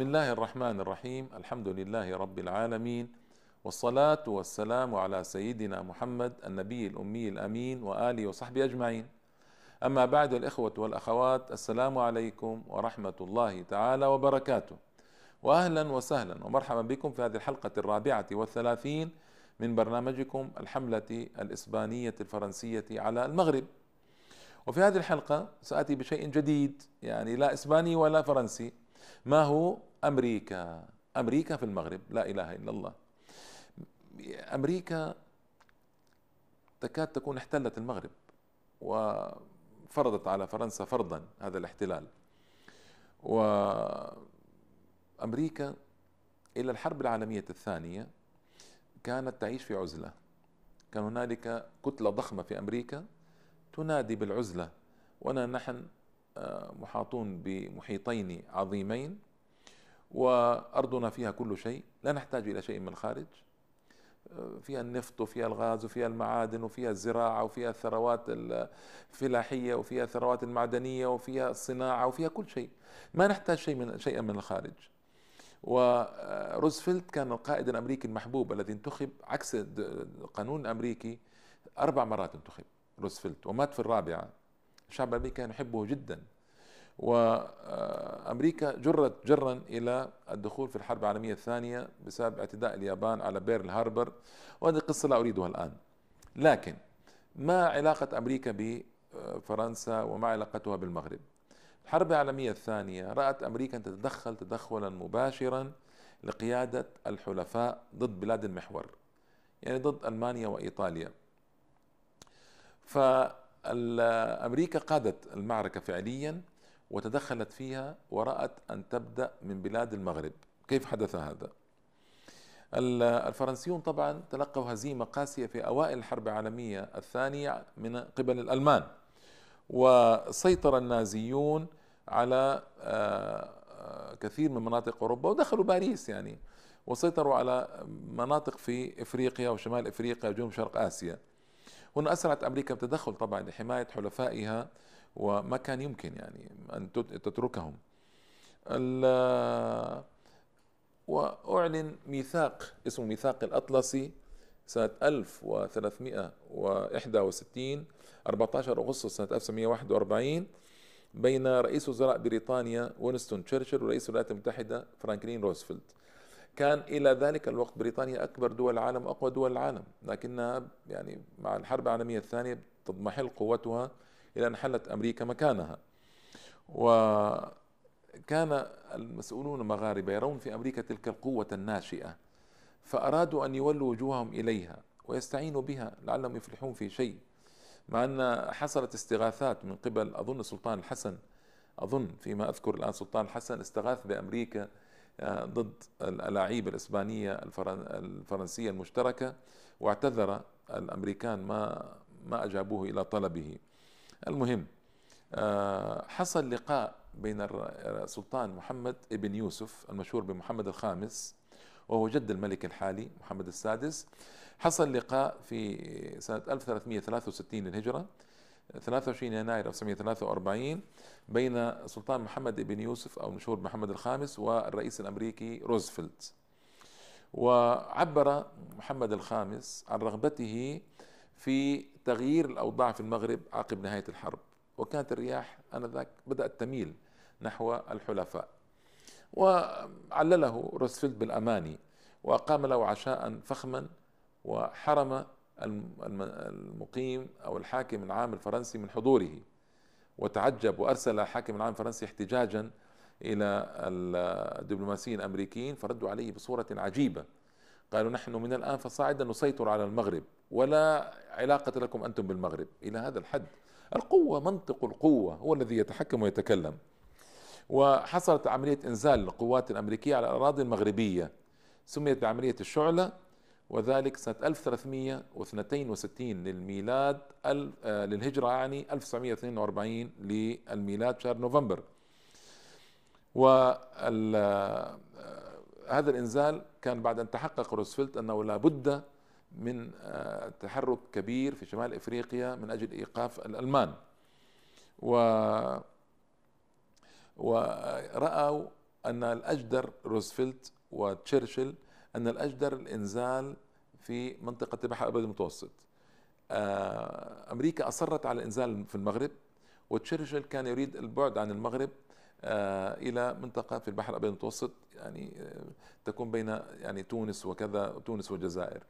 بسم الله الرحمن الرحيم الحمد لله رب العالمين والصلاة والسلام على سيدنا محمد النبي الأمي الأمين وآله وصحبه أجمعين أما بعد الإخوة والأخوات السلام عليكم ورحمة الله تعالى وبركاته وأهلا وسهلا ومرحبا بكم في هذه الحلقة الرابعة والثلاثين من برنامجكم الحملة الإسبانية الفرنسية على المغرب وفي هذه الحلقة سآتي بشيء جديد يعني لا إسباني ولا فرنسي ما هو أمريكا؟ أمريكا في المغرب لا إله إلا الله. أمريكا تكاد تكون احتلت المغرب وفرضت على فرنسا فرضا هذا الاحتلال. وأمريكا إلى الحرب العالمية الثانية كانت تعيش في عزلة. كان هنالك كتلة ضخمة في أمريكا تنادي بالعزلة. وأنا نحن محاطون بمحيطين عظيمين وأرضنا فيها كل شيء. لا نحتاج إلى شيء من الخارج آه، فيها النفط وفيها الغاز وفيها المعادن وفيها الزراعة وفيها الثروات الفلاحية وفيها الثروات المعدنية وفيها الصناعة وفيها كل شيء. ما نحتاج شيء من شيئا من الخارج. وروزفلت كان القائد الأمريكي المحبوب الذي انتخب عكس القانون الامريكي أربع مرات انتخب روزفلت ومات في الرابعة. الشعب الامريكي كان يحبه جدا. وأمريكا جرت جرا إلى الدخول في الحرب العالمية الثانية بسبب اعتداء اليابان على بيرل هاربر وهذه القصة لا أريدها الآن. لكن ما علاقة أمريكا بفرنسا وما علاقتها بالمغرب؟ الحرب العالمية الثانية رأت أمريكا أن تتدخل تدخلا مباشرا لقيادة الحلفاء ضد بلاد المحور يعني ضد ألمانيا وإيطاليا. فأمريكا قادت المعركة فعليا وتدخلت فيها ورأت أن تبدأ من بلاد المغرب كيف حدث هذا؟ الفرنسيون طبعا تلقوا هزيمة قاسية في أوائل الحرب العالمية الثانية من قبل الألمان وسيطر النازيون على آه، كثير من مناطق أوروبا ودخلوا باريس يعني وسيطروا على مناطق في إفريقيا وشمال إفريقيا وجنوب شرق آسيا هنا أسرعت أمريكا بالتدخل طبعا لحماية حلفائها وما كان يمكن يعني أن تتركهم. وأعلن ميثاق اسمه ميثاق الأطلسي سنة 1361 14 أغسطس سنة 1941 بين رئيس وزراء بريطانيا وينستون تشرشل ورئيس الولايات المتحدة فرانكلين روزفلت. كان إلى ذلك الوقت بريطانيا أكبر دول العالم وأقوى دول العالم لكنها يعني مع الحرب العالمية الثانية تضمحل قوتها إلى أن حلت أمريكا مكانها. وكان المسؤولون المغاربة يرون في أمريكا تلك القوة الناشئة فأرادوا أن يولوا وجوههم إليها ويستعينوا بها لعلهم يفلحون في شيء. مع أن حصلت استغاثات من قبل أظن السلطان الحسن أظن فيما أذكر الآن سلطان الحسن استغاث بأمريكا ضد الألاعيب الإسبانية الفرنسية المشتركة واعتذر الأمريكان ما ما أجابوه إلى طلبه. المهم آه، حصل لقاء بين السلطان محمد بن يوسف المشهور بمحمد الخامس وهو جد الملك الحالي محمد السادس. حصل لقاء في سنة 1363 للهجرة 23 يناير 1943 بين السلطان محمد بن يوسف أو مشهور محمد الخامس والرئيس الأمريكي روزفلت. وعبر محمد الخامس عن رغبته في تغيير الأوضاع في المغرب عقب نهاية الحرب. وكانت الرياح آنذاك بدأت تميل نحو الحلفاء. وعلله روزفلت بالأماني وأقام له عشاء فخما وحرم المقيم أو الحاكم العام الفرنسي من حضوره وتعجب وأرسل الحاكم العام الفرنسي احتجاجا إلى الدبلوماسيين الأمريكيين فردوا عليه بصورة عجيبة. قالوا نحن من الآن فصاعدا نسيطر على المغرب ولا علاقة لكم أنتم بالمغرب. إلى هذا الحد. القوة منطق القوة هو الذي يتحكم ويتكلم. وحصلت عملية إنزال القوات الأمريكية على الأراضي المغربية. سميت بعملية الشعلة. وذلك سنة 1362 للميلاد آه، للهجرة يعني 1942 للميلاد شهر نوفمبر. وهذا آه، الإنزال كان بعد أن تحقق روزفلت أنه لا بد من آه، تحرك كبير في شمال إفريقيا من أجل إيقاف الألمان. و ورأوا أن الأجدر روزفلت وتشرشل أن الأجدر الإنزال في منطقة البحر الأبيض المتوسط. آه، أمريكا أصرت على الإنزال في المغرب وتشرشل كان يريد البعد عن المغرب آه، إلى منطقة في البحر الأبيض المتوسط يعني آه، تكون بين يعني تونس وكذا تونس والجزائر.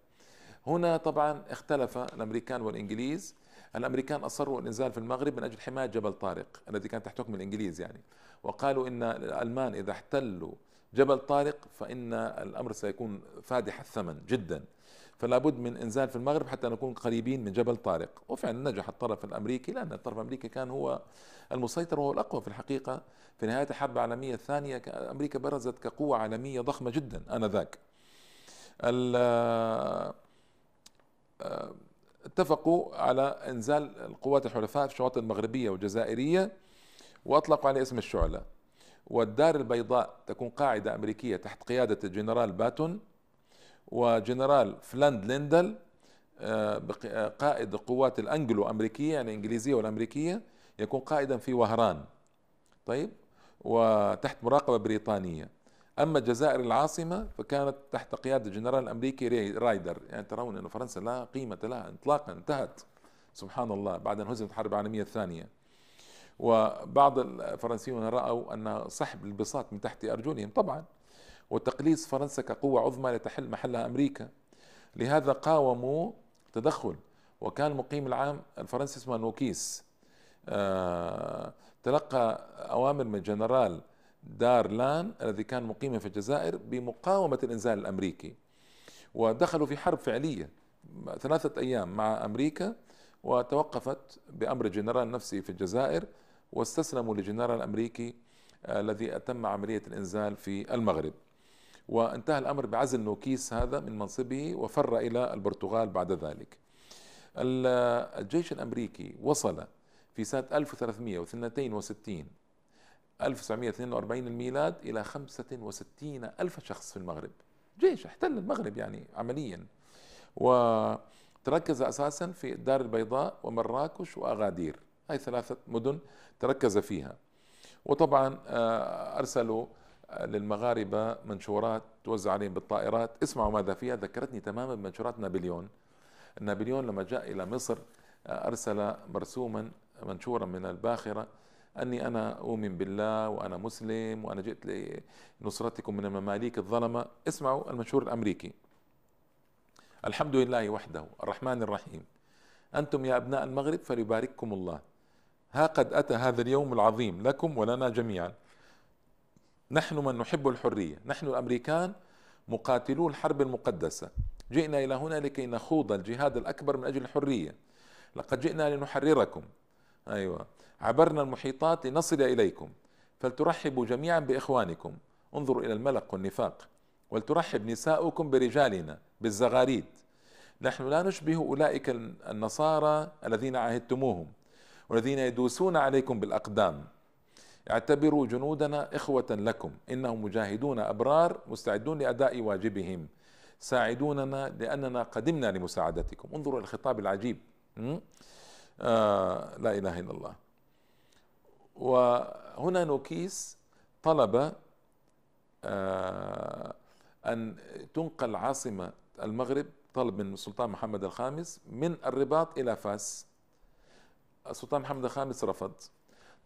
هنا طبعا اختلف الأمريكان والإنجليز. الأمريكان أصروا الإنزال في المغرب من أجل حماية جبل طارق الذي كان تحت حكم الإنجليز يعني. وقالوا إن الألمان إذا احتلوا جبل طارق فإن الأمر سيكون فادح الثمن جدا. فلا بد من إنزال في المغرب حتى نكون قريبين من جبل طارق. وفعلا نجح الطرف الأمريكي لأن الطرف الأمريكي كان هو المسيطر وهو الأقوى في الحقيقة. في نهاية الحرب العالمية الثانية أمريكا برزت كقوة عالمية ضخمة جدا آنذاك. اتفقوا على إنزال القوات الحلفاء في الشواطئ المغربية والجزائرية وأطلقوا عليه اسم الشعله والدار البيضاء تكون قاعدة أمريكية تحت قيادة الجنرال باتون وجنرال فلاند ليندل آه، آه، قائد القوات الانجلو امريكيه يعني الإنجليزية والأمريكية يكون قائدا في وهران. طيب؟ وتحت مراقبة بريطانية. أما الجزائر العاصمة فكانت تحت قيادة الجنرال الأمريكي رايدر. يعني ترون ان فرنسا لا قيمة لها اطلاقا انتهت. سبحان الله. بعد أن هزمت الحرب العالمية الثانية. وبعض الفرنسيون رأوا أن سحب البساط من تحت ارجلهم طبعا وتقليص فرنسا كقوة عظمى لتحل محلها أمريكا. لهذا قاوموا تدخل وكان المقيم العام الفرنسي اسمه نوكيس. آه تلقى أوامر من جنرال دارلان الذي كان مقيما في الجزائر بمقاومة الإنزال الأمريكي. ودخلوا في حرب فعلية ثلاثة أيام مع أمريكا وتوقفت بأمر الجنرال نفسه في الجزائر واستسلموا للجنرال الأمريكي آه، الذي أتم عملية الإنزال في المغرب. وانتهى الأمر بعزل نوكيس هذا من منصبه وفر إلى البرتغال بعد ذلك. الجيش الأمريكي وصل في سنة 1362 1942 الميلاد إلى 65 ألف شخص في المغرب. جيش احتل المغرب يعني عمليا. وتركز أساسا في الدار البيضاء ومراكش وأغادير. هاي ثلاثة مدن تركز فيها. وطبعا آه، أرسلوا للمغاربة منشورات توزع عليهم بالطائرات. اسمعوا ماذا فيها ذكرتني تماما بمنشورات نابليون. نابليون لما جاء إلى مصر أرسل مرسوما منشورا من الباخرة أني أنا أؤمن بالله وأنا مسلم وأنا جئت لنصرتكم من المماليك الظلمة. اسمعوا المنشور الأمريكي. الحمد لله وحده الرحمن الرحيم. أنتم يا أبناء المغرب فليبارككم الله. ها قد أتى هذا اليوم العظيم لكم ولنا جميعا. نحن من نحب الحرية. نحن الأمريكان مقاتلو الحرب المقدسة. جئنا إلى هنا لكي نخوض الجهاد الأكبر من أجل الحرية. لقد جئنا لنحرركم. أيوة. عبرنا المحيطات لنصل إليكم. فلترحبوا جميعا بإخوانكم. انظروا إلى الملق والنفاق. ولترحب نساؤكم برجالنا بالزغاريد. نحن لا نشبه أولئك النصارى الذين عاهدتموهم. والذين يدوسون عليكم بالأقدام. اعتبروا جنودنا إخوة لكم. إنهم مجاهدون أبرار مستعدون لأداء واجبهم. ساعدوننا لأننا قدمنا لمساعدتكم. انظروا إلى الخطاب العجيب. آه لا إله إلا الله. وهنا نوكيس طلب آه أن تنقل عاصمة المغرب طلب من السلطان محمد الخامس من الرباط إلى فاس. السلطان محمد الخامس رفض.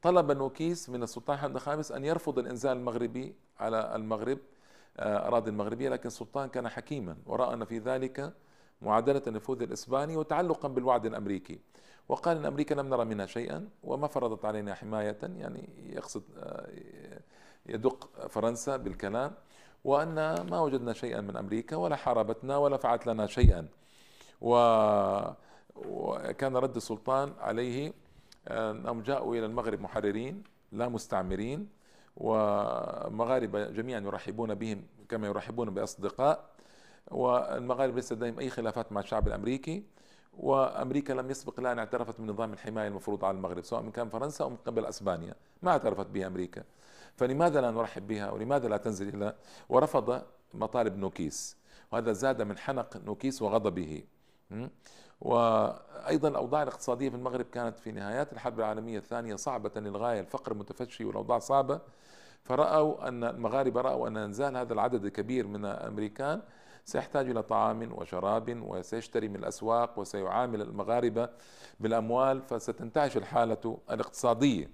طلب نوكيس من السلطان حمد الخامس أن يرفض الإنزال المغربي على المغرب آه، أراضي المغربية لكن السلطان كان حكيما ورأى أن في ذلك معادلة النفوذ الإسباني وتعلقا بالوعد الأمريكي. وقال أن أمريكا لم نرى منها شيئا وما فرضت علينا حماية يعني يقصد آه، يدق فرنسا بالكلام وأن ما وجدنا شيئا من أمريكا ولا حاربتنا ولا فعلت لنا شيئا. وكان رد السلطان عليه أنهم جاءوا إلى المغرب محررين لا مستعمرين ومغاربة جميعا يرحبون بهم كما يرحبون بأصدقاء والمغاربة ليس لديهم أي خلافات مع الشعب الأمريكي وأمريكا لم يسبق لها أن اعترفت بنظام الحماية المفروض على المغرب سواء من كان فرنسا أو من قبل أسبانيا. ما اعترفت به أمريكا. فلماذا لا نرحب بها؟ ولماذا لا تنزل إلى؟ ورفض مطالب نوكيس. وهذا زاد من حنق نوكيس وغضبه. وأيضا الأوضاع الاقتصادية في المغرب كانت في نهايات الحرب العالمية الثانية صعبة للغاية الفقر متفشي والأوضاع صعبة. فرأوا أن المغاربة رأوا أن إنزال هذا العدد الكبير من الأمريكان سيحتاج إلى طعام وشراب وسيشتري من الأسواق وسيعامل المغاربة بالأموال فستنتعش الحالة الاقتصادية.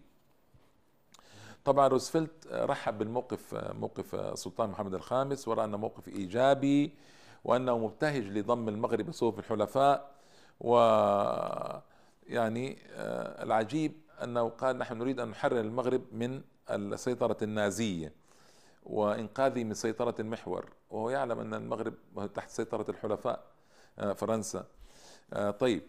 طبعا روزفلت رحب بالموقف موقف السلطان محمد الخامس ورأى أنه موقف إيجابي وأنه مبتهج لضم المغرب صوف الحلفاء و يعني آه، العجيب أنه قال نحن نريد أن نحرر المغرب من السيطرة النازية وإنقاذه من سيطرة المحور وهو يعلم أن المغرب تحت سيطرة الحلفاء آه، فرنسا. آه، طيب.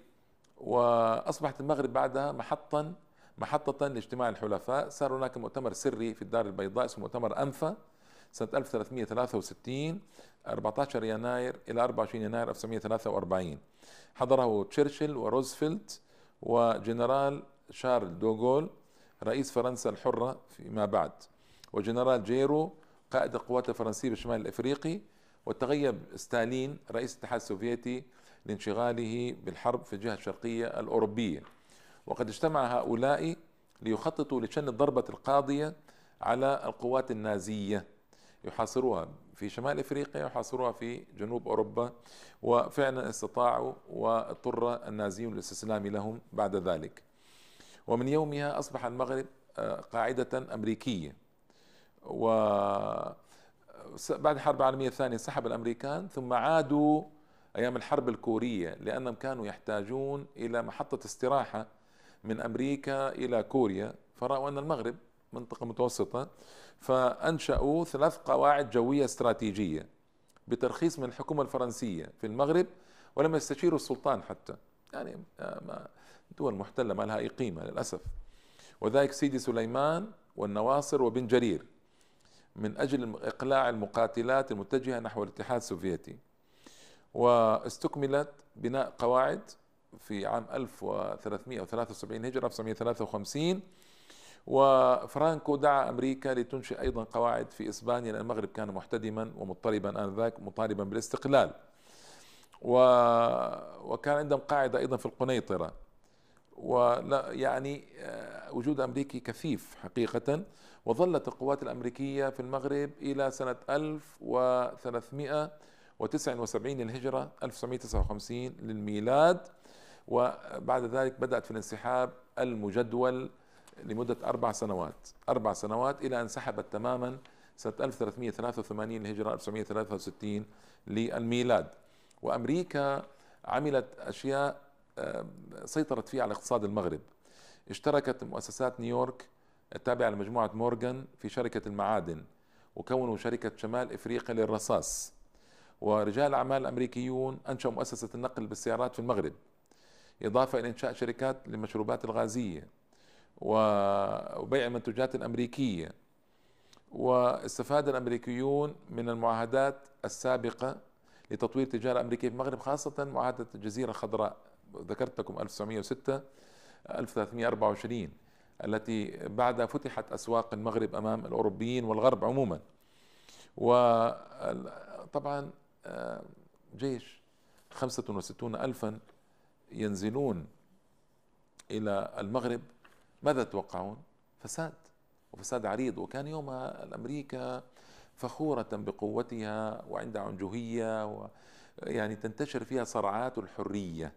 وأصبحت المغرب بعدها محطا محطة لاجتماع الحلفاء. صار هناك مؤتمر سري في الدار البيضاء اسمه مؤتمر أنفا. سنة 1363 14 يناير إلى 24 يناير 1943 حضره تشرشل وروزفلت وجنرال شارل دوغول رئيس فرنسا الحرة فيما بعد وجنرال جيرو قائد القوات الفرنسية بالشمال الإفريقي وتغيب ستالين رئيس الاتحاد السوفيتي لانشغاله بالحرب في الجهة الشرقية الأوروبية. وقد اجتمع هؤلاء ليخططوا لشن الضربة القاضية على القوات النازية. يحاصروها في شمال إفريقيا يحاصروها في جنوب أوروبا وفعلا استطاعوا واضطر النازيون للاستسلام لهم بعد ذلك. ومن يومها أصبح المغرب آه، قاعدة أمريكية. و بعد الحرب العالمية الثانية سحب الأمريكان ثم عادوا أيام الحرب الكورية لأنهم كانوا يحتاجون إلى محطة استراحة من أمريكا إلى كوريا فرأوا أن المغرب منطقة متوسطة فأنشأوا ثلاث قواعد جوية استراتيجية بترخيص من الحكومة الفرنسية في المغرب ولم يستشيروا السلطان حتى. يعني ما دول محتلة ما لها أي قيمة للأسف. وذلك سيدي سليمان والنواصر وبن جرير من أجل إقلاع المقاتلات المتجهة نحو الاتحاد السوفيتي. واستكملت بناء قواعد في عام 1373 هجرة 1953 وفرانكو دعا أمريكا لتنشئ أيضا قواعد في إسبانيا لأن المغرب كان محتدما ومضطربا آنذاك مطالبا بالاستقلال. و... وكان عندهم قاعدة أيضا في القنيطرة. ولا يعني آه، وجود أمريكي كثيف حقيقة. وظلت القوات الأمريكية في المغرب إلى سنة 1379 للهجرة 1959 للميلاد. وبعد ذلك بدأت في الانسحاب المجدول لمدة أربع سنوات. أربع سنوات إلى أن سحبت تماما سنة 1383 للهجرة 1963 للميلاد. وأمريكا عملت أشياء آه، سيطرت فيها على اقتصاد المغرب. اشتركت مؤسسات نيويورك التابعة لمجموعة مورغان في شركة المعادن وكونوا شركة شمال إفريقيا للرصاص. ورجال الأعمال الأمريكيون أنشأوا مؤسسة النقل بالسيارات في المغرب إضافة إلى إنشاء شركات للمشروبات الغازية. وبيع المنتجات الأمريكية واستفاد الأمريكيون من المعاهدات السابقة لتطوير التجارة الأمريكية في المغرب خاصة معاهدة الجزيرة الخضراء. ذكرت لكم 1906 1324 التي بعدها فتحت أسواق المغرب أمام الأوروبيين والغرب عموما. وطبعا آه، جيش خمسة وستون ألفا ينزلون إلى المغرب ماذا تتوقعون؟ فساد وفساد عريض. وكان يومها الأمريكا فخورة بقوتها وعندها عنجهية و يعني تنتشر فيها صرعات الحرية.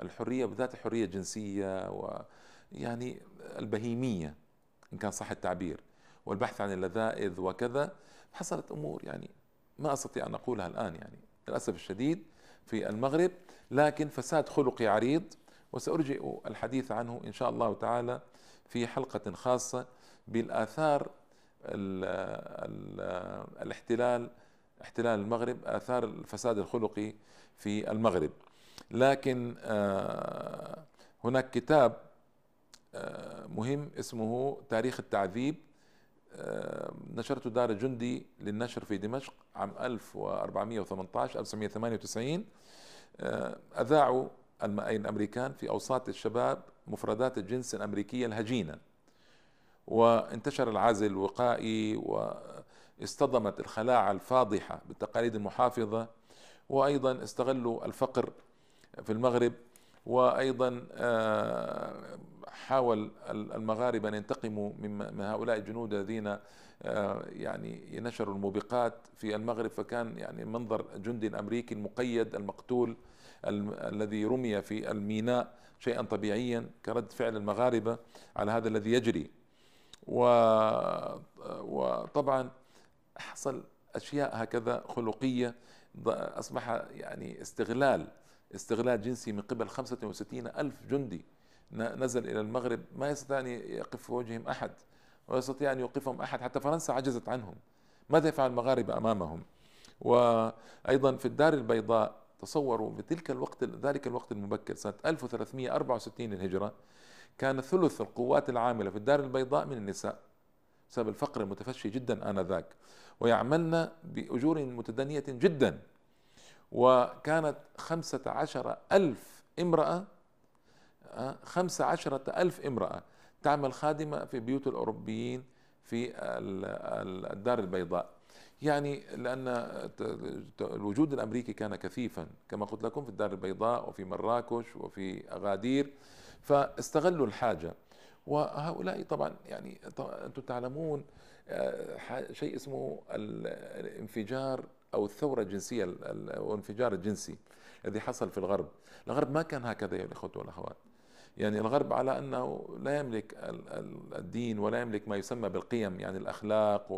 الحرية بذات الحرية الجنسية ويعني البهيمية إن كان صح التعبير والبحث عن اللذائذ وكذا. حصلت أمور يعني ما أستطيع أن أقولها الآن يعني للأسف الشديد في المغرب. لكن فساد خلقي عريض. وسأرجئ الحديث عنه إن شاء الله تعالى في حلقة خاصة بالآثار ال ال الاحتلال احتلال المغرب آثار الفساد الخلقي في المغرب. لكن آه، هناك كتاب آه، مهم اسمه تاريخ التعذيب. آه، نشرته دار الجندي للنشر في دمشق عام 1418 1998 أذاعوا الأمريكان في أوساط الشباب مفردات الجنس الأمريكية الهجينة. وانتشر العزل الوقائي واصطدمت الخلاعة الفاضحة بالتقاليد المحافظة. وأيضا استغلوا الفقر في المغرب. وأيضا آه، حاول المغاربة أن ينتقموا من هؤلاء الجنود الذين آه، يعني نشروا الموبقات في المغرب. فكان يعني منظر جندي أمريكي المقيد المقتول. الذي رمي في الميناء شيئا طبيعيا كرد فعل المغاربة على هذا الذي يجري. وطبعا حصل أشياء هكذا خلقية أصبح يعني استغلال استغلال جنسي من قبل 65 ألف جندي نزل إلى المغرب. ما يستطيع أن يقف في وجههم أحد ولا يستطيع أن يوقفهم أحد. حتى فرنسا عجزت عنهم. ماذا يفعل المغاربة أمامهم؟ وأيضا في الدار البيضاء تصوروا بتلك الوقت ذلك الوقت المبكر سنة 1364 للهجرة كان ثلث القوات العاملة في الدار البيضاء من النساء بسبب الفقر المتفشي جدا آنذاك. ويعملن بأجور متدنية جدا. وكانت خمسة عشر ألف امرأة خمسة عشرة ألف امرأة تعمل خادمة في بيوت الأوروبيين في الدار البيضاء. يعني لأن الوجود الأمريكي كان كثيفا كما قلت لكم في الدار البيضاء وفي مراكش وفي أغادير فاستغلوا الحاجة. وهؤلاء طبعا يعني أنتم تعلمون آه، شيء اسمه الانفجار أو الثورة الجنسية الانفجار الجنسي الذي حصل في الغرب. الغرب ما كان هكذا يا الإخوة والأخوات. يعني الغرب على أنه لا يملك الدين ولا يملك ما يسمى بالقيم يعني الأخلاق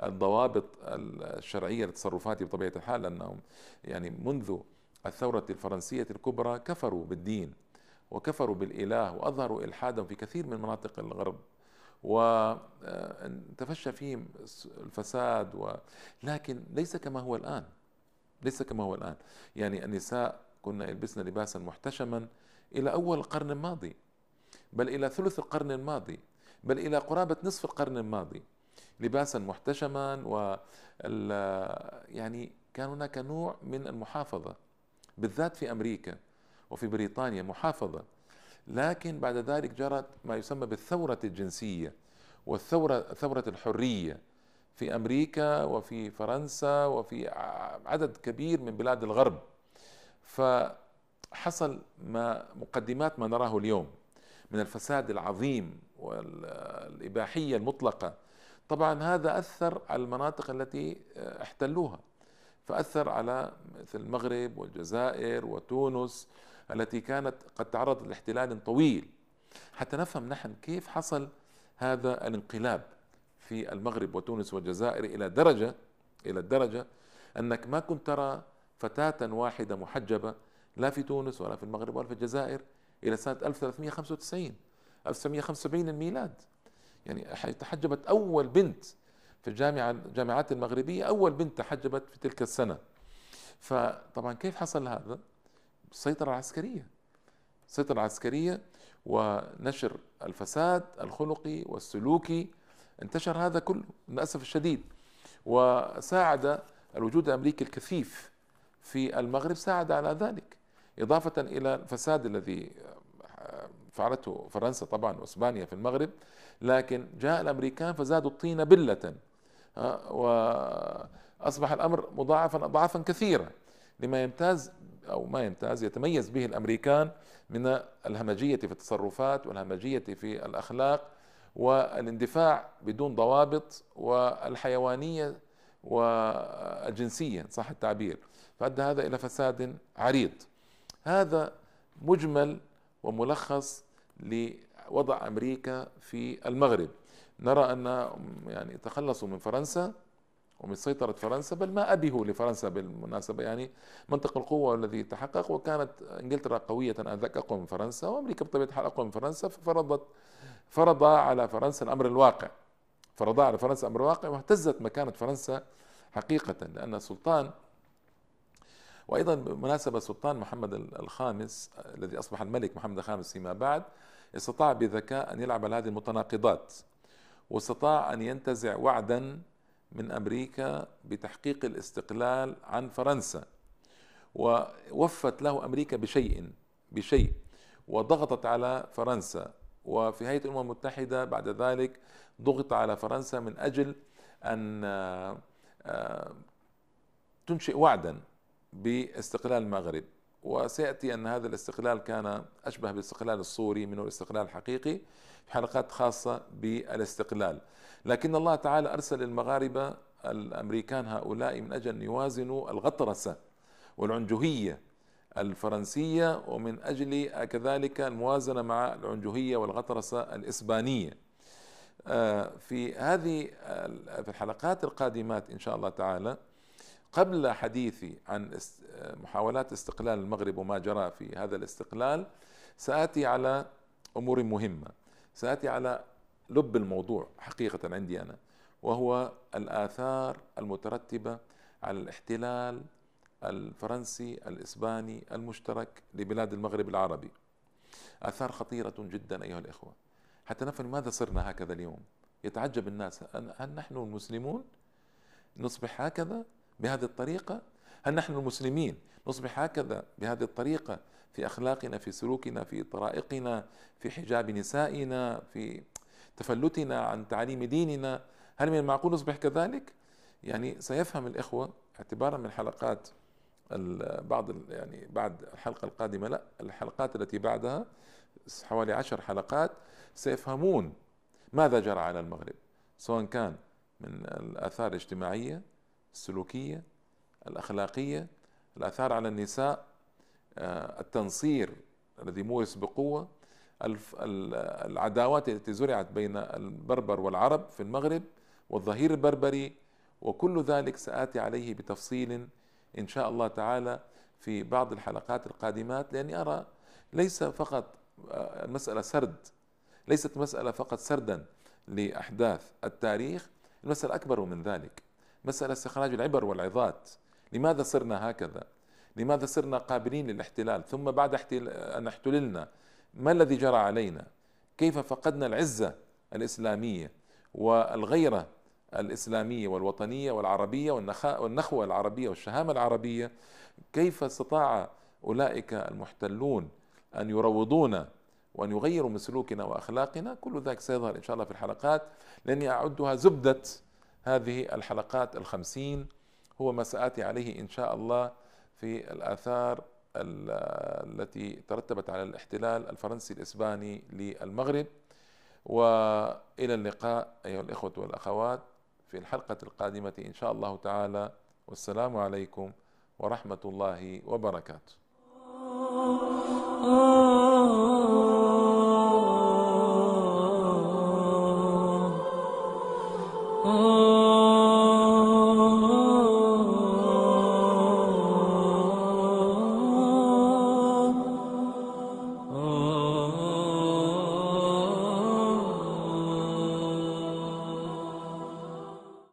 والضوابط الشرعية لتصرفاته بطبيعة الحال لأنهم يعني منذ الثورة الفرنسية الكبرى كفروا بالدين وكفروا بالإله وأظهروا إلحادهم في كثير من مناطق الغرب وتفشى فيهم الفساد و... لكن ليس كما هو الآن ليس كما هو الآن. يعني النساء كنا يلبسن لباسا محتشما إلى أول القرن الماضي بل إلى ثلث القرن الماضي بل إلى قرابة نصف القرن الماضي. لباسا محتشما و يعني كان هناك نوع من المحافظة بالذات في أمريكا وفي بريطانيا محافظة. لكن بعد ذلك جرت ما يسمى بالثورة الجنسية والثورة ثورة الحرية في أمريكا وفي فرنسا وفي عدد كبير من بلاد الغرب. فحصل ما مقدمات ما نراه اليوم من الفساد العظيم والإباحية المطلقة طبعا هذا أثر على المناطق التي احتلوها. فأثر على مثل المغرب والجزائر وتونس التي كانت قد تعرضت لاحتلال طويل. حتى نفهم نحن كيف حصل هذا الانقلاب في المغرب وتونس والجزائر إلى درجة إلى الدرجة أنك ما كنت ترى فتاة واحدة محجبة لا في تونس ولا في المغرب ولا في الجزائر إلى سنة 1395 1975 الميلاد. يعني تحجبت أول بنت في الجامعة الجامعات المغربية أول بنت تحجبت في تلك السنة. فطبعا كيف حصل هذا؟ السيطرة العسكرية السيطرة العسكرية ونشر الفساد الخلقي والسلوكي. انتشر هذا كله للأسف الشديد. وساعد الوجود الأمريكي الكثيف في المغرب ساعد على ذلك. إضافة إلى الفساد الذي فعلته فرنسا طبعا وإسبانيا في المغرب لكن جاء الأمريكان فزادوا الطين بلة. وأصبح الأمر مضاعفا اضعافا كثيرة. لما يمتاز أو ما يمتاز يتميز به الأمريكان من الهمجية في التصرفات والهمجية في الأخلاق والاندفاع بدون ضوابط والحيوانية والجنسية صح التعبير. فأدى هذا إلى فساد عريض. هذا مجمل وملخص لوضع أمريكا في المغرب. نرى أن يعني تخلصوا من فرنسا ومن سيطرة فرنسا بل ما أبه لفرنسا بالمناسبة. يعني منطق القوة الذي تحقق وكانت إنجلترا قوية انذاك اقوى من فرنسا وأمريكا بطبيعة الحال اقوى من فرنسا ففرضت فرض على فرنسا الأمر الواقع. فرض على فرنسا الأمر الواقع واهتزت مكانة فرنسا حقيقة لأن السلطان وأيضا بالمناسبة السلطان محمد الخامس الذي أصبح الملك محمد الخامس فيما بعد استطاع بذكاء أن يلعب على هذه المتناقضات واستطاع أن ينتزع وعدا من أمريكا بتحقيق الاستقلال عن فرنسا ووفت له أمريكا بشيء بشيء وضغطت على فرنسا وفي هيئة الأمم المتحدة بعد ذلك ضغط على فرنسا من أجل أن آه، تنشئ وعدا. باستقلال المغرب وسيأتي أن هذا الاستقلال كان أشبه بالاستقلال الصوري منه الاستقلال الحقيقي في حلقات خاصة بالاستقلال. لكن الله تعالى أرسل المغاربة الأمريكان هؤلاء من أجل أن يوازنوا الغطرسة والعنجهية الفرنسية ومن أجل كذلك الموازنة مع العنجهية والغطرسة الإسبانية. آه، في هذه في الحلقات القادمات إن شاء الله تعالى قبل حديثي عن محاولات استقلال المغرب وما جرى في هذا الاستقلال سآتي على أمور مهمة. سآتي على لب الموضوع حقيقة عندي أنا وهو الآثار المترتبة على الاحتلال الفرنسي الإسباني المشترك لبلاد المغرب العربي. آثار خطيرة جدا أيها الإخوة. حتى نفهم لماذا صرنا هكذا اليوم. يتعجب الناس. هل نحن المسلمون؟ نصبح هكذا؟ بهذه الطريقة؟ هل نحن المسلمين نصبح هكذا بهذه الطريقة في أخلاقنا في سلوكنا في طرائقنا في حجاب نسائنا في تفلتنا عن تعليم ديننا؟ هل من المعقول نصبح كذلك؟ يعني سيفهم الإخوة اعتبارا من حلقات بعض يعني بعد الحلقة القادمة لا الحلقات التي بعدها حوالي عشر حلقات سيفهمون ماذا جرى على المغرب سواء كان من الآثار الاجتماعية السلوكية الأخلاقية الآثار على النساء آه، التنصير الذي مورس بقوة العداوات التي زرعت بين البربر والعرب في المغرب والظهير البربري وكل ذلك سآتي عليه بتفصيل إن شاء الله تعالى في بعض الحلقات القادمات لأني أرى ليس فقط آه، المسألة سرد ليست مسألة فقط سردا لأحداث التاريخ المسألة أكبر من ذلك. مسألة استخراج العبر والعظات. لماذا صرنا هكذا؟ لماذا صرنا قابلين للاحتلال؟ ثم بعد أن احتللنا ما الذي جرى علينا؟ كيف فقدنا العزة الإسلامية والغيرة الإسلامية والوطنية والعربية والنخوة العربية والشهامة العربية؟ كيف استطاع أولئك المحتلون أن يروضونا وأن يغيروا من سلوكنا وأخلاقنا؟ كل ذلك سيظهر إن شاء الله في الحلقات. لأني أعدها زبدة هذه الحلقات الخمسين هو ما سآتي عليه إن شاء الله في الآثار التي ترتبت على الاحتلال الفرنسي الإسباني للمغرب. وإلى اللقاء أيها الإخوة والأخوات في الحلقة القادمة إن شاء الله تعالى. والسلام عليكم ورحمة الله وبركاته.